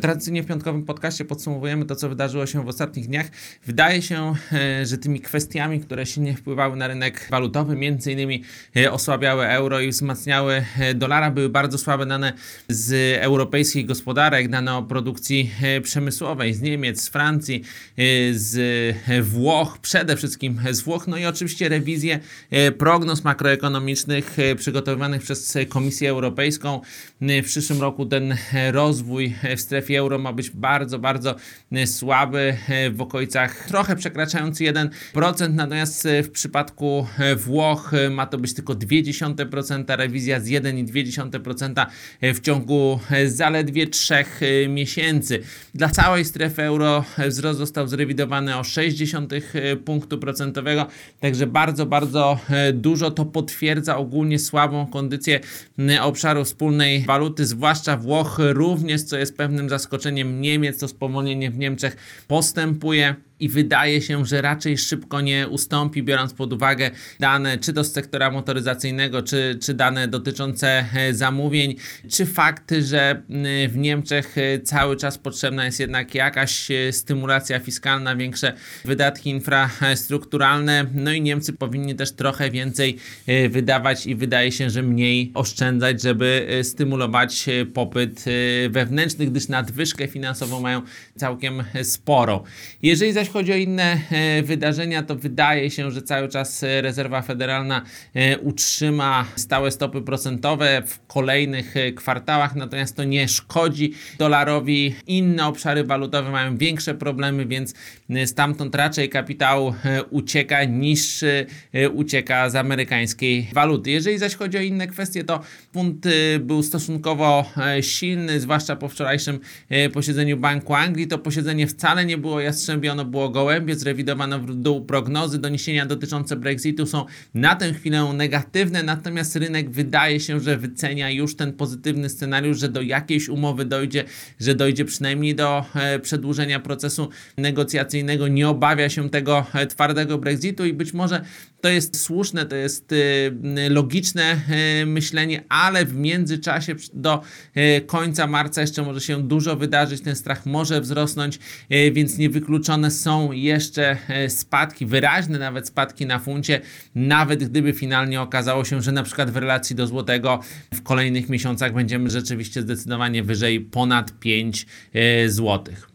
Tradycyjnie w piątkowym podcaście podsumowujemy to, co wydarzyło się w ostatnich dniach. Wydaje się, e, że tymi kwestiami, które silnie wpływały na rynek walutowy, między innymi e, osłabiały euro i wzmacniały e, dolara, były bardzo słabe dane z europejskich gospodarek, dane o produkcji przemysłowej z Niemiec, z Francji, z Włoch, przede wszystkim z Włoch, no i oczywiście rewizje prognoz makroekonomicznych przygotowywanych przez Komisję Europejską. W przyszłym roku ten rozwój w strefie strefie euro ma być bardzo, bardzo e, słaby, e, w okolicach trochę przekraczający 1%, natomiast e, w przypadku Włoch ma to być tylko 0,2%, rewizja z 1,2% w ciągu zaledwie 3 miesięcy. Dla całej strefy euro wzrost został zrewidowany o 60 punktu procentowego, także bardzo, bardzo dużo to potwierdza ogólnie słabą kondycję obszaru wspólnej waluty, zwłaszcza Włoch również, co jest pewnym zaskoczeniem Niemiec, to spowolnienie w Niemczech postępuje i wydaje się, że raczej szybko nie ustąpi, biorąc pod uwagę dane czy z sektora motoryzacyjnego, czy, czy dane dotyczące e, zamówień, czy fakty, że w Niemczech e, cały czas potrzebna jest jednak jakaś e, stymulacja fiskalna, większe wydatki infrastrukturalne, no i Niemcy powinni też trochę więcej wydawać i wydaje się, że mniej oszczędzać, żeby stymulować popyt wewnętrzny, gdyż nadwyżkę finansową mają całkiem sporo. Jeżeli zaś chodzi o inne e, wydarzenia, to wydaje się, że cały czas e, rezerwa federalna e, utrzyma stałe stopy procentowe w kolejnych kwartałach, natomiast to nie szkodzi dolarowi. Inne obszary walutowe mają większe problemy, więc stamtąd raczej kapitał ucieka niż ucieka z amerykańskiej waluty. Jeżeli zaś chodzi o inne kwestie, to funt był stosunkowo silny, zwłaszcza po wczorajszym posiedzeniu Banku Anglii. To posiedzenie wcale nie było jastrzębiono było gołębie, zrewidowano w dół. Prognozy, doniesienia dotyczące Brexitu są na tę chwilę negatywne, natomiast rynek wydaje się, że wycenia już ten pozytywny scenariusz, że do jakiejś umowy dojdzie, że dojdzie przynajmniej do e, przedłużenia procesu negocjacyjnego, nie obawia się tego e, twardego Brexitu i być może to jest słuszne, to jest e, logiczne myślenie, ale w międzyczasie do końca marca jeszcze może się dużo wydarzyć, ten strach może wzrosnąć, więc niewykluczone są jeszcze e, spadki, wyraźne nawet spadki na funcie, nawet gdyby finalnie okazało się, że na przykład w relacji do złotego w kolejnych miesiącach będziemy rzeczywiście zdecydowanie wyżej ponad 5 e, złotych.